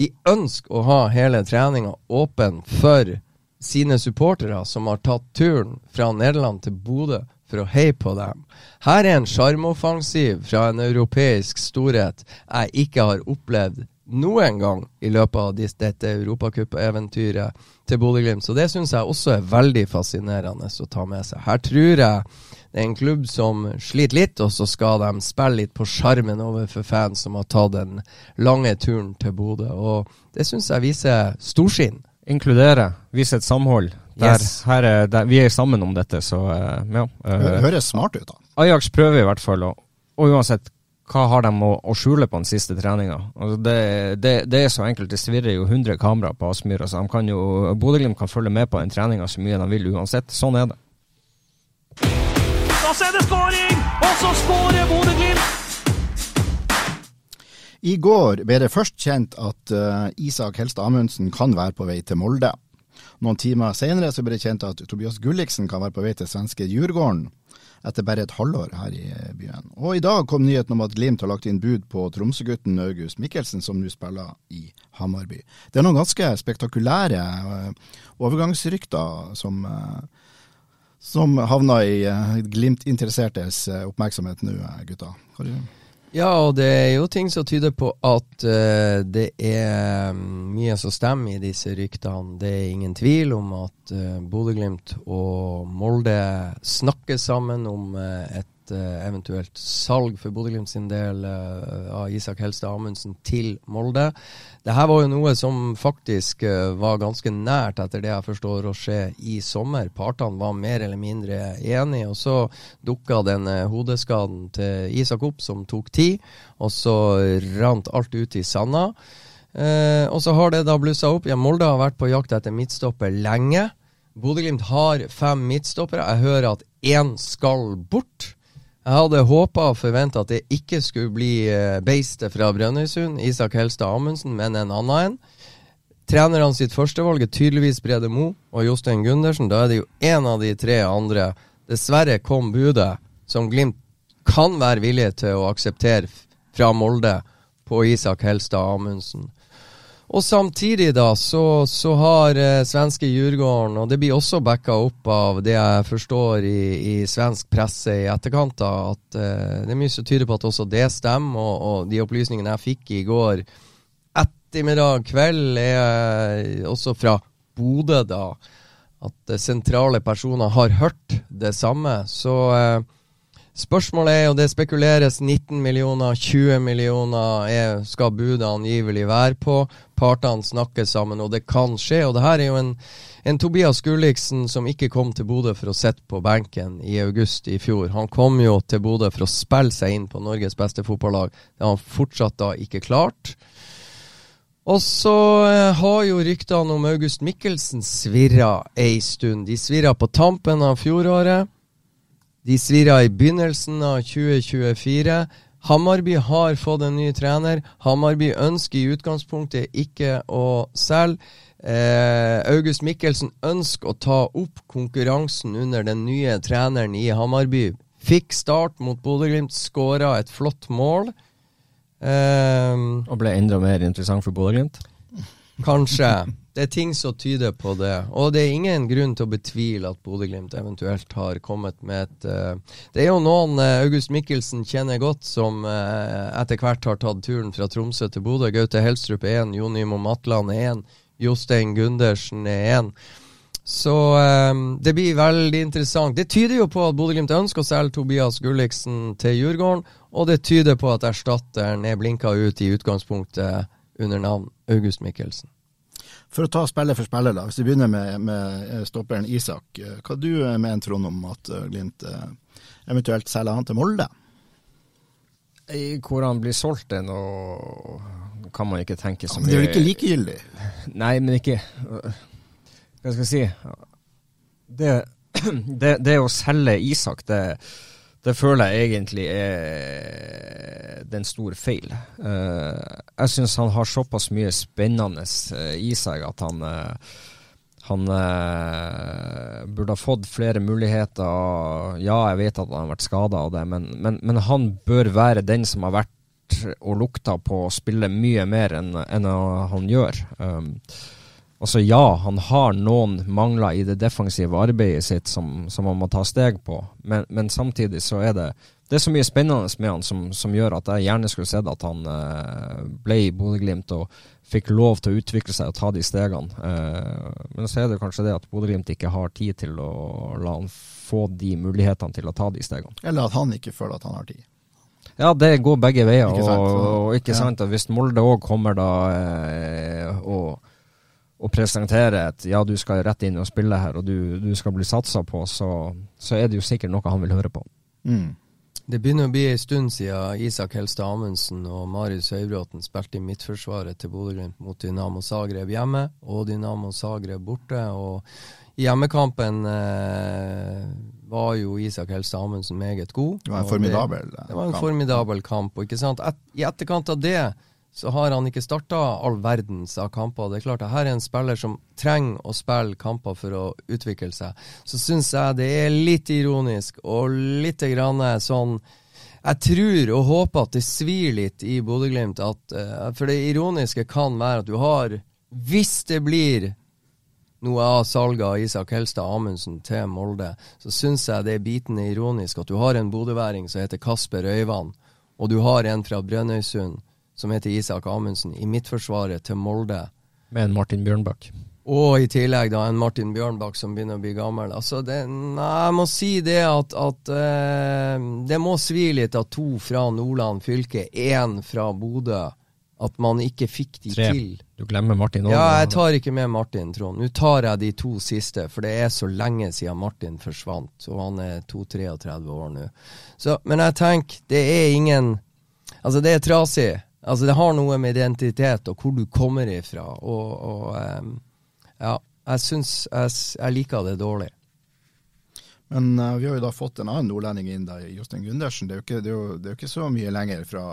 de ønsker å ha hele treninga åpen for sine supportere som har tatt turen fra Nederland til Bodø for å heie på dem. Her er en sjarmoffensiv fra en europeisk storhet jeg ikke har opplevd noen gang i løpet av dette europacupeventyret til Bodø-Glimt. Så det syns jeg også er veldig fascinerende å ta med seg. Her tror jeg det er en klubb som sliter litt, og så skal de spille litt på sjarmen overfor fans som har tatt den lange turen til Bodø. Og det syns jeg viser storsinn. Inkludere, vise et samhold. Der, yes. er, der, vi er sammen om dette, så uh, ja. Uh, Høres smart ut, da. Ajax prøver i hvert fall, og, og uansett hva har de å, å skjule på den siste treninga? Altså det, det, det, er så enkelt. Det svirrer jo 100 kameraer på Aspmyra, så Bodø-Glimt kan følge med på den treninga så mye de vil uansett. Sånn er det. Og så er det skåring! Og så skårer Bodø-Glimt! I går ble det først kjent at uh, Isak Helstad Amundsen kan være på vei til Molde. Noen timer senere ble det kjent at Tobias Gulliksen kan være på vei til svenske Djurgården, etter bare et halvår her i eh, byen. Og i dag kom nyheten om at Glimt har lagt inn bud på Tromsø-gutten August Mikkelsen, som nå spiller i Hamarby. Det er noen ganske spektakulære uh, overgangsrykter som uh, som havna i uh, Glimt-interessertes uh, oppmerksomhet nå, uh, gutta. Ja, og det er jo ting som tyder på at uh, det er mye som stemmer i disse ryktene. Det er ingen tvil om at uh, Bodø-Glimt og Molde snakker sammen om et uh, eventuelt salg for Bodø-Glimt sin del uh, av Isak Helstad Amundsen til Molde. Dette var jo noe som faktisk uh, var ganske nært, etter det jeg forstår, å skje i sommer. Partene var mer eller mindre enige, og så dukka den hodeskaden til Isak opp, som tok tid, og så rant alt ut i sanda. og så har det da blussa opp. Ja, Molde har vært på jakt etter midtstopper lenge. Bodø-Glimt har fem midtstoppere. Jeg hører at én skal bort. Jeg hadde håpa og forventa at det ikke skulle bli uh, beistet fra Brønnøysund, Isak Helstad Amundsen, men en annen en. Trenerne sitt førstevalg er tydeligvis Brede Mo og Jostein Gundersen. Da er det jo én av de tre andre. Dessverre kom budet som Glimt kan være villig til å akseptere fra Molde på Isak Helstad Amundsen. Og samtidig da, så, så har eh, svenske Djurgården, og det blir også backa opp av det jeg forstår i, i svensk presse i etterkant, da, at eh, det er mye som tyder på at også det stemmer. Og, og de opplysningene jeg fikk i går ettermiddag kveld, er eh, også fra Bodø, da. At eh, sentrale personer har hørt det samme. Så eh, Spørsmålet er, og det spekuleres 19 millioner, 20 millioner er, skal budet angivelig være på. Partene snakker sammen, og det kan skje. Og det her er jo en, en Tobias Gulliksen som ikke kom til Bodø for å sitte på benken i august i fjor. Han kom jo til Bodø for å spille seg inn på Norges beste fotballag. Det har han fortsatt da ikke klart. Og så eh, har jo ryktene om August Mikkelsen svirra ei stund. De svirra på tampen av fjoråret. De svirra i begynnelsen av 2024. Hammarby har fått en ny trener. Hammarby ønsker i utgangspunktet ikke å selge. Eh, August Mikkelsen ønsker å ta opp konkurransen under den nye treneren i Hammarby. Fikk start mot Bodø-Glimt, skåra et flott mål. Eh, og ble enda mer interessant for Bodø-Glimt? Kanskje. Det er ting som tyder på det. Og det er ingen grunn til å betvile at Bodø-Glimt eventuelt har kommet med et uh, Det er jo noen uh, August Mikkelsen kjenner godt, som uh, etter hvert har tatt turen fra Tromsø til Bodø. Gaute Helstrup er én, Jonimo Matland er én, Jostein Gundersen er én. Så det blir veldig interessant. Det tyder jo på at Bodø-Glimt ønsker å selge Tobias Gulliksen til Djurgården, og det tyder på at erstatteren er blinka ut i utgangspunktet under navn August Mikkelsen. For å ta spiller for spiller, da. Hvis vi begynner med, med stopperen Isak. Hva du mener, Trond, om at Glimt eventuelt selger han til Molde? Hvor han blir solgt, nå kan man ikke tenke så mye Det er jo ikke likegyldig? Nei, men ikke Hva skal jeg si Det, det, det å selge Isak, det, det, føler jeg egentlig er den store feil. Uh, jeg syns han har såpass mye spennende uh, i seg at han uh, han eh, burde ha fått flere muligheter. Ja, jeg vet at han har vært skada av det, men, men, men, han bør være den som har vært og lukta på å spille mye mer enn, enn han gjør. Um, altså ja, han har noen mangler i det defensive arbeidet sitt som, som han må ta steg på, men, men, samtidig så er det det er så mye spennende med han som, som gjør at jeg gjerne skulle sett at han eh, ble i Bodø-Glimt. og fikk lov til å utvikle seg og ta de stegene. Eh, men så er det kanskje det at Bodø-Glimt ikke har tid til å la han få de mulighetene til å ta de stegene. Eller at han ikke føler at han har tid. Ja, det går begge veier. Ikke sant, og, og, ikke sant, Hvis Molde òg kommer da eh, og, og presentere et ja, du skal rett inn og spille her, og du, du skal bli satsa på, så, så, er det jo sikkert noe han vil høre på. Mm. Det begynner å bli en stund siden Isak Helstad Amundsen og Marius Høybråten spilte i midtforsvaret til Bodø-Glimt mot Dynamo Zagreb hjemme og Dynamo Zagreb borte. og I hjemmekampen eh, var jo Isak Helstad Amundsen meget god. Det var en formidabel det, det var en kamp. formidabel kamp. og ikke sant? Et, I etterkant av det så har han ikke starta all verdens av kamper. Det er klart her er en spiller som trenger å spille kamper for å utvikle seg. Så syns jeg det er litt ironisk og litt grann sånn Jeg tror og håper at det svir litt i Bodø-Glimt. Uh, for det ironiske kan være at du har Hvis det blir noe av salget av Isak Helstad Amundsen til Molde, så syns jeg det er bitende ironisk at du har en bodøværing som heter Kasper Øyvand, og du har en fra Brønnøysund som heter Isak Amundsen, i midtforsvaret til Molde. Med en Martin Bjørnbakk. Og i tillegg da en Martin Bjørnbakk som begynner å bli gammel. Altså det, nei, jeg må si det at, at eh, Det må svi litt at to fra Nordland fylke, én fra Bodø. At man ikke fikk de Tre. til. Du glemmer Martin òg. Ja, jeg tar ikke med Martin, Trond. Nå tar jeg de to siste, for det er så lenge siden Martin forsvant. Og han er 2-33 år nå. Men jeg tenker, det er ingen Altså, det er trasig. Altså, det har noe med identitet og hvor du kommer ifra. Og, og um, ja, jeg syns jeg, jeg, liker det dårlig. Men uh, vi har jo da fått en annen nordlending inn, da, Jostein Gundersen. Det er, ikke, det, er jo, det er jo ikke så mye lenger fra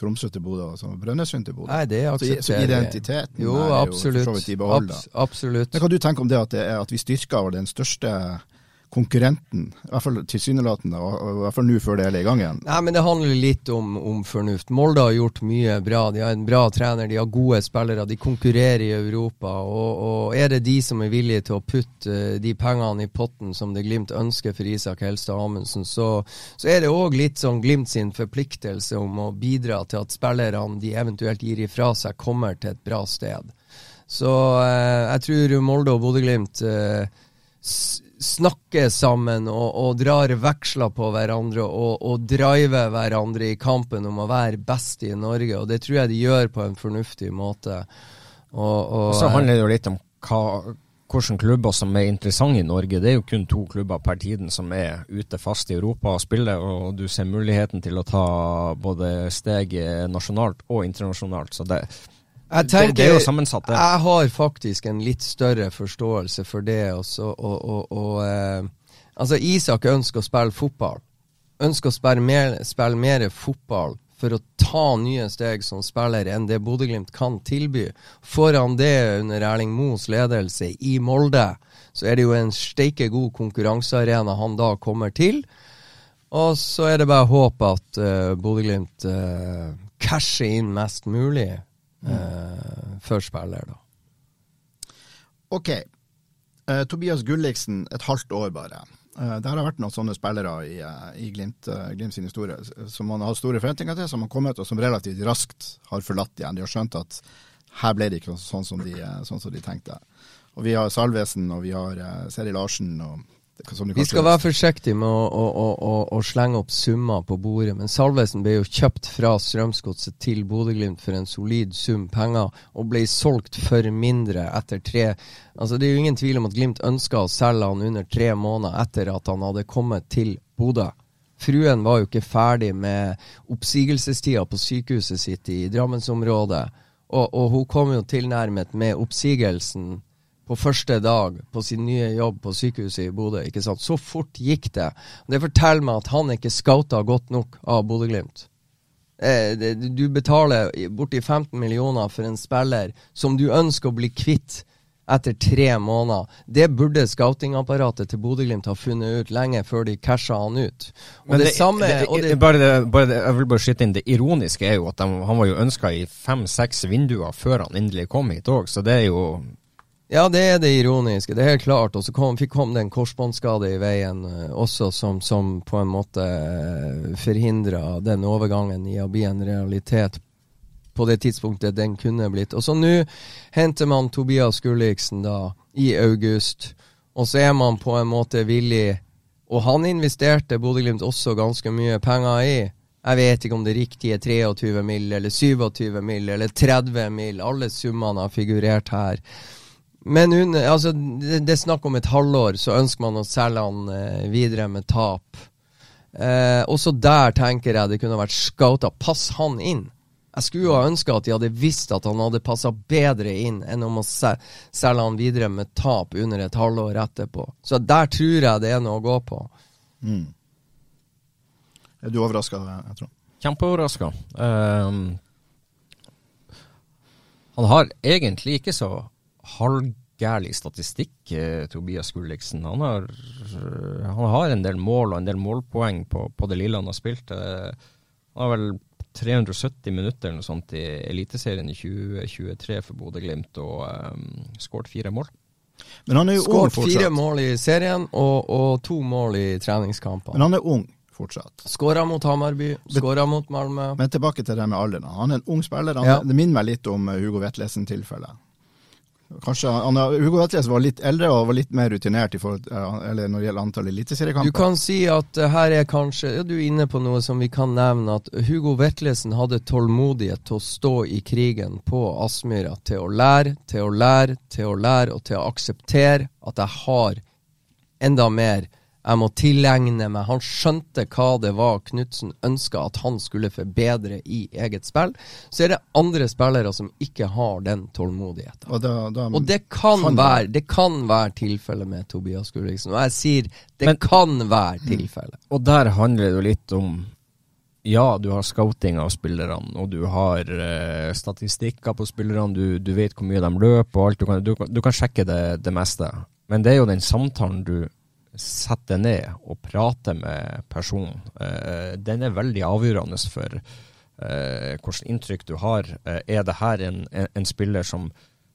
Tromsø til Bodø som Brønnøysund til Bodø. Nei, det aksepterer så, så identiteten jo, er absolutt. jo for så vidt i behold. Abs absolutt. Men Hva du tenke om det at, det er, at vi styrker den største konkurrenten, i hvert fall tilsynelatende, og i hvert fall nå før det hele i gang igjen? Nei, men Det handler litt om, om, fornuft. Molde har gjort mye bra. De har en bra trener, de har gode spillere, de konkurrerer i Europa. Og, og er det de som er villige til å putte uh, de pengene i potten som det Glimt ønsker for Isak Helstad Amundsen, så, så, er det òg litt sånn Glimt sin forpliktelse om å bidra til at spillerne de eventuelt gir ifra seg, kommer til et bra sted. Så eh, jeg tror Molde og Bodø-Glimt uh, snakker sammen og, og, drar veksler på hverandre og, og driver hverandre i kampen om å være best i Norge. Og det tror jeg de gjør på en fornuftig måte. Og, og så handler det jo litt om hva, hvilke klubber som er interessante i Norge. Det er jo kun to klubber per tiden som er ute fast i Europa og spiller, og du ser muligheten til å ta både steg nasjonalt og internasjonalt. Så det, tenker, det, det, er jo sammensatt, det. Jeg har faktisk en litt større forståelse for det. Også, og, og, og eh, altså Isak ønsker å spille fotball. Ønsker å spille mer, spille mer fotball for å ta nye steg som spiller enn det Bodø-Glimt kan tilby. Får han det under Erling Moes ledelse i Molde, så er det jo en steike god konkurransearena han da kommer til. Og så er det bare håp at uh, Bodø-Glimt uh, casher inn mest mulig eh, før spiller, da. OK. Eh, Tobias Gulliksen, et halvt år bare. Eh, det har vært noen sånne spillere i, i Glimt, Glimt sin historie som man har hatt store forventninger til, som har kommet og som relativt raskt har forlatt igjen. De har skjønt at her ble det ikke sånn som de, sånn som de tenkte. Og Vi har Salvesen og vi har Seri Larsen og Vi skal være forsiktige med å, å, å, å, slenge opp summer på bordet, men Salvesen ble jo kjøpt fra Strømsgodset til Bodø-Glimt for en solid sum penger, og ble solgt for mindre etter tre Altså Det er jo ingen tvil om at Glimt ønska å selge han under tre måneder etter at han hadde kommet til Bodø. Fruen var jo ikke ferdig med oppsigelsestida på sykehuset sitt i Drammensområdet, og, og hun kom jo tilnærmet med oppsigelsen på første dag på sin nye jobb på sykehuset i Bodø. ikke sant? Så fort gikk det. Det forteller meg at han ikke scouta godt nok av Bodø-Glimt. Eh, du betaler borti 15 millioner for en spiller som du ønsker å bli kvitt etter tre måneder. Det burde scoutingapparatet til Bodø-Glimt ha funnet ut lenge før de casha han ut. Det, det, samme det, det, bare bare Jeg vil bare skyte inn det ironiske er jo at de, han var jo ønska i fem-seks vinduer før han endelig kom hit òg, så det er jo Ja, det er det ironiske. Det er helt klart. Og så kom, kom det en korsbåndskade i veien uh, også, som, som, på en måte uh, forhindra den overgangen i å bli en realitet på det tidspunktet den kunne blitt. Og så nå henter man Tobias Gulliksen da i august, og så er man på en måte villig Og han investerte Bodø-Glimt også ganske mye penger i. Jeg vet ikke om det riktige er 23 mill. eller 27 mill. eller 30 mill. Alle summene har figurert her. Men hun, altså, det, det, er snakk om et halvår, så ønsker man å selge han eh, videre med tap. Eh, også der tenker jeg det kunne vært scouta. Pass han inn. Jeg skulle jo ha ønska at de hadde visst at han hadde passa bedre inn enn om å selge han videre med tap under et halvår etterpå. Så der tror jeg det er noe å gå på. Mm. Er du overraska, jeg tror? Kjempeoverraska. Um, han har egentlig ikke så halvgærlig statistikk, eh, Tobias Gulliksen. Han har, han har en del mål og en del målpoeng på, på det lille han har spilt. Eh, han har vel 370 minutter eller noe sånt i Eliteserien i 2023 for Bodø-Glimt og um, skåret fire mål. Men han er jo ung fortsatt. fire mål i serien og, og to mål i treningskampene. Men han er ung fortsatt. Skåra mot Hamarby, skåra mot Malmö. Men tilbake til det med alderen. Han er en ung spiller. Han, ja. Det minner meg litt om Hugo Vetlesen-tilfellet. Kanskje han, Hugo Vetles var litt eldre og var litt mer rutinert forhold, når det gjelder antall eliteseriekamper. Du kan si at uh, her er kanskje ja, Du er inne på noe som vi kan nevne, at Hugo Vetlesen hadde tålmodighet til å stå i krigen på Aspmyra. Til å lære, til å lære, til å lære og til å akseptere at jeg har enda mer jeg må tilegne meg. Han skjønte hva det var Knutsen ønska at han skulle forbedre i eget spill. Så er det andre spillere som ikke har den tålmodigheten. Og, da, da, og det, kan han, være, det kan være tilfellet med Tobias Gulliksen. Og jeg sier det Men, kan være tilfellet. Og der handler det jo litt om ja, du har scouting av spillerne, og du har uh, statistikker på spillerne, du, du, vet hvor mye de løper og alt. Du kan, du, du kan sjekke det, det meste. Men det er jo den samtalen du sette ned og prate med personen, eh, den er veldig avgjørende for eh, hvilket inntrykk du har. Eh, er det her en, en, en spiller som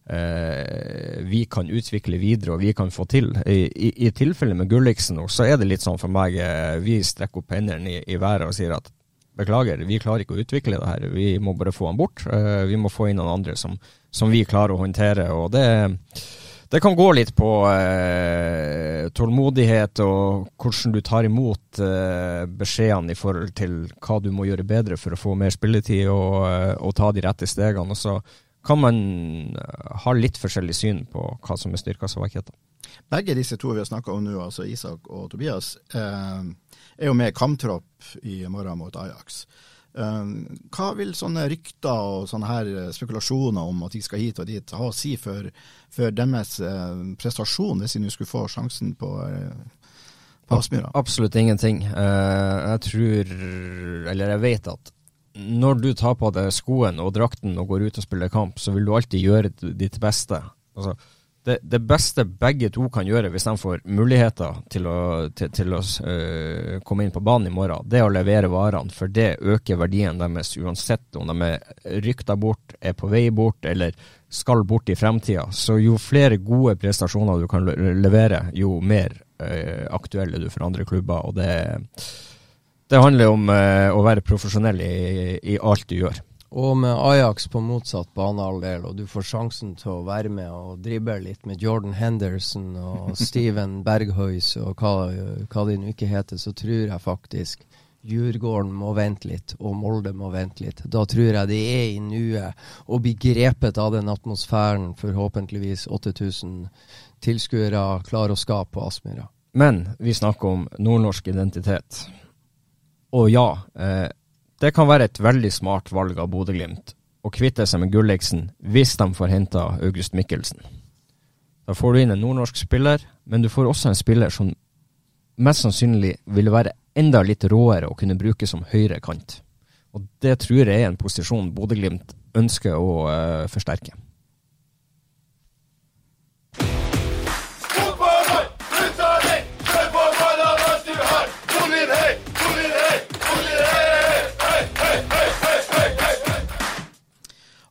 eh, vi kan utvikle videre og vi kan få til? I, i, i tilfellet med Gulliksen så er det litt sånn for meg eh, Vi strekker opp hendene i, i, været og sier at beklager, vi klarer ikke å utvikle det her. Vi må bare få han bort. Eh, vi må få inn noen andre som, som vi klarer å håndtere. og det er det kan gå litt på eh, tålmodighet og hvordan du tar imot eh, beskjedene i forhold til hva du må gjøre bedre for å få mer spilletid og, eh, og ta de rette stegene. Og så kan man eh, ha litt forskjellig syn på hva som er styrker svakheter. Begge disse to vi har snakka om nå, altså Isak og Tobias, eh, er jo med kamptropp i morgen mot Ajax. Eh, hva vil sånne rykter og sånne her spekulasjoner om at de skal hit og dit ha å si for, for deres eh, prestasjon, hvis de nå skulle få sjansen på, eh, på Aspmyra? Absolutt ingenting. jeg tror, eller jeg vet at når du tar på deg skoen og drakten og går ut og spiller kamp, så vil du alltid gjøre ditt beste. Altså, det, det, beste begge to kan gjøre hvis de får muligheter til å, til, til å uh, komme inn på banen i morgen, det er å levere varene. For det øker verdien deres uansett om de er rykta bort, er på vei bort eller skal bort i fremtida. Så jo flere gode prestasjoner du kan levere, jo mer uh, aktuell er du for andre klubber. og det, det handler om uh, å være profesjonell i, i alt du gjør. Og med Ajax på motsatt banehalvdel, og du får sjansen til å være med og drible litt med Jordan Henderson og Steven Berghuis og hva, hva de nå ikke heter, så tror jeg faktisk Djurgården må vente litt, og Molde må vente litt. Da tror jeg de er i nuet og blir grepet av den atmosfæren forhåpentligvis 8000 tilskuere klarer å skape på Aspmyra. Men vi snakker om nordnorsk identitet. Og ja, eh, det kan være et veldig smart valg av Bodø-Glimt å kvitte seg med Gulliksen hvis de får henta August Mikkelsen. Da får du inn en nordnorsk spiller, men du får også en spiller som mest sannsynlig vil være enda litt råere å kunne bruke som høyre kant. Og det tror jeg er en posisjon Bodø-Glimt ønsker å uh, forsterke.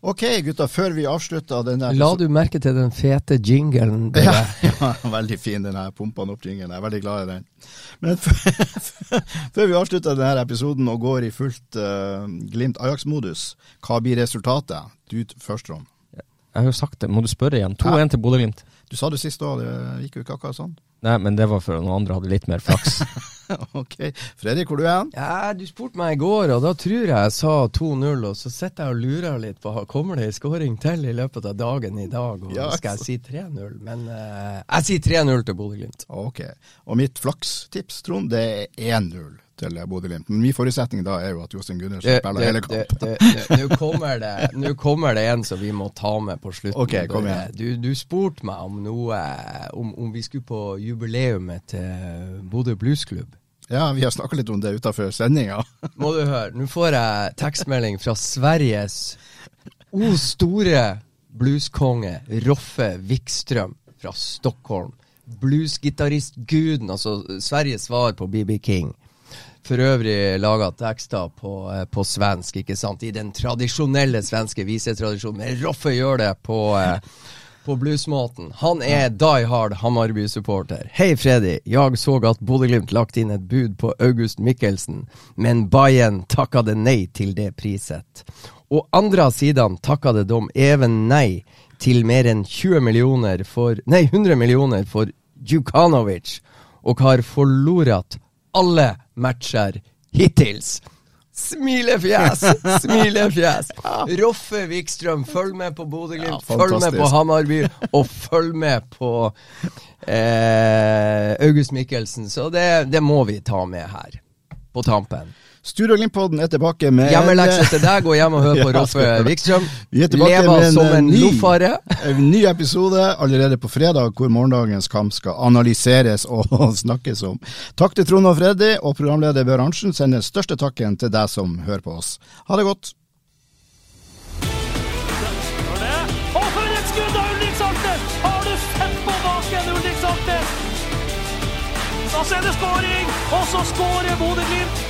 Ok, gutta, før vi avslutter denne La du merke til den fete jinglen? Ja, ja, veldig fin, den her pumpa opp jinglen. Jeg er veldig glad i den. Men før vi avslutter denne episoden og går i fullt uh, Glimt Ajax-modus, hva blir resultatet? Du først, Ron. Jeg har jo sagt det, må du spørre igjen. 2-1 til Bodø-Glimt. Du sa det sist òg, det gikk jo ikke akkurat sånn. Nei, men det var for at noen andre hadde litt mer flaks. ok. Fredrik, hvor du er hen? Ja, du spurte meg i går, og da tror jeg jeg sa 2-0. Og så sitter jeg og lurer litt på kommer det en skåring til i løpet av dagen i dag. Og ja, skal jeg si 3-0? Men uh, jeg sier 3-0 til Bodø-Glimt. Ok. Og mitt flakstips, Trond, det er 1-0 til Bodø-Glimt. Men min forutsetning da er jo at Jostein Gundersen spiller hele kampen. Nå kommer, kommer, det en som vi må ta med på slutten. Okay, kom igjen. Du, du spurte meg om noe om, om, vi skulle på jubileumet til Bodø Bluesklubb. Ja, vi har snakka litt om det utafor sendinga. må du høre. Nå får jeg tekstmelding fra Sveriges o store blueskonge Roffe Wikstrøm fra Stockholm. Bluesgitarist-guden, altså Sveriges svar på BB King for øvrig laga tekster på, eh, på, svensk, ikke sant? I den tradisjonelle svenske visetradisjonen. Men Roffe gjør det på, eh, på bluesmåten. Han er die hard Hammarby-supporter. Hei, Freddy. Jeg så at Bodø-Glimt lagt inn et bud på August Mikkelsen, men Bayern takka det nei til det priset. Og andre siden takka det dem even nei til mer enn 20 millioner for Nei, 100 millioner for Djukanovic, og har forlorat alle matcher hittils. Smilefjes! Smilefjes! Roffe Wikstrøm, følg med på Bodø-Glimt, ja, følg med på Hamarby, og følg med på eh, August Mikkelsen. Så det, det må vi ta med her, på tampen. Studio Glimt-podden er tilbake med Hjemmelekse til deg, gå hjem og hør på Roffe Wikstrøm. Vi er tilbake Leva med en, som en ny, en ny episode allerede på fredag, hvor morgendagens kamp skal analyseres og snakkes om. Takk til Trond og Freddy, og programleder Bjørn Arntzen sender største takken til deg som hører på oss. Ha det godt. Og Da er det skåring, og så skårer Bodø-Glimt!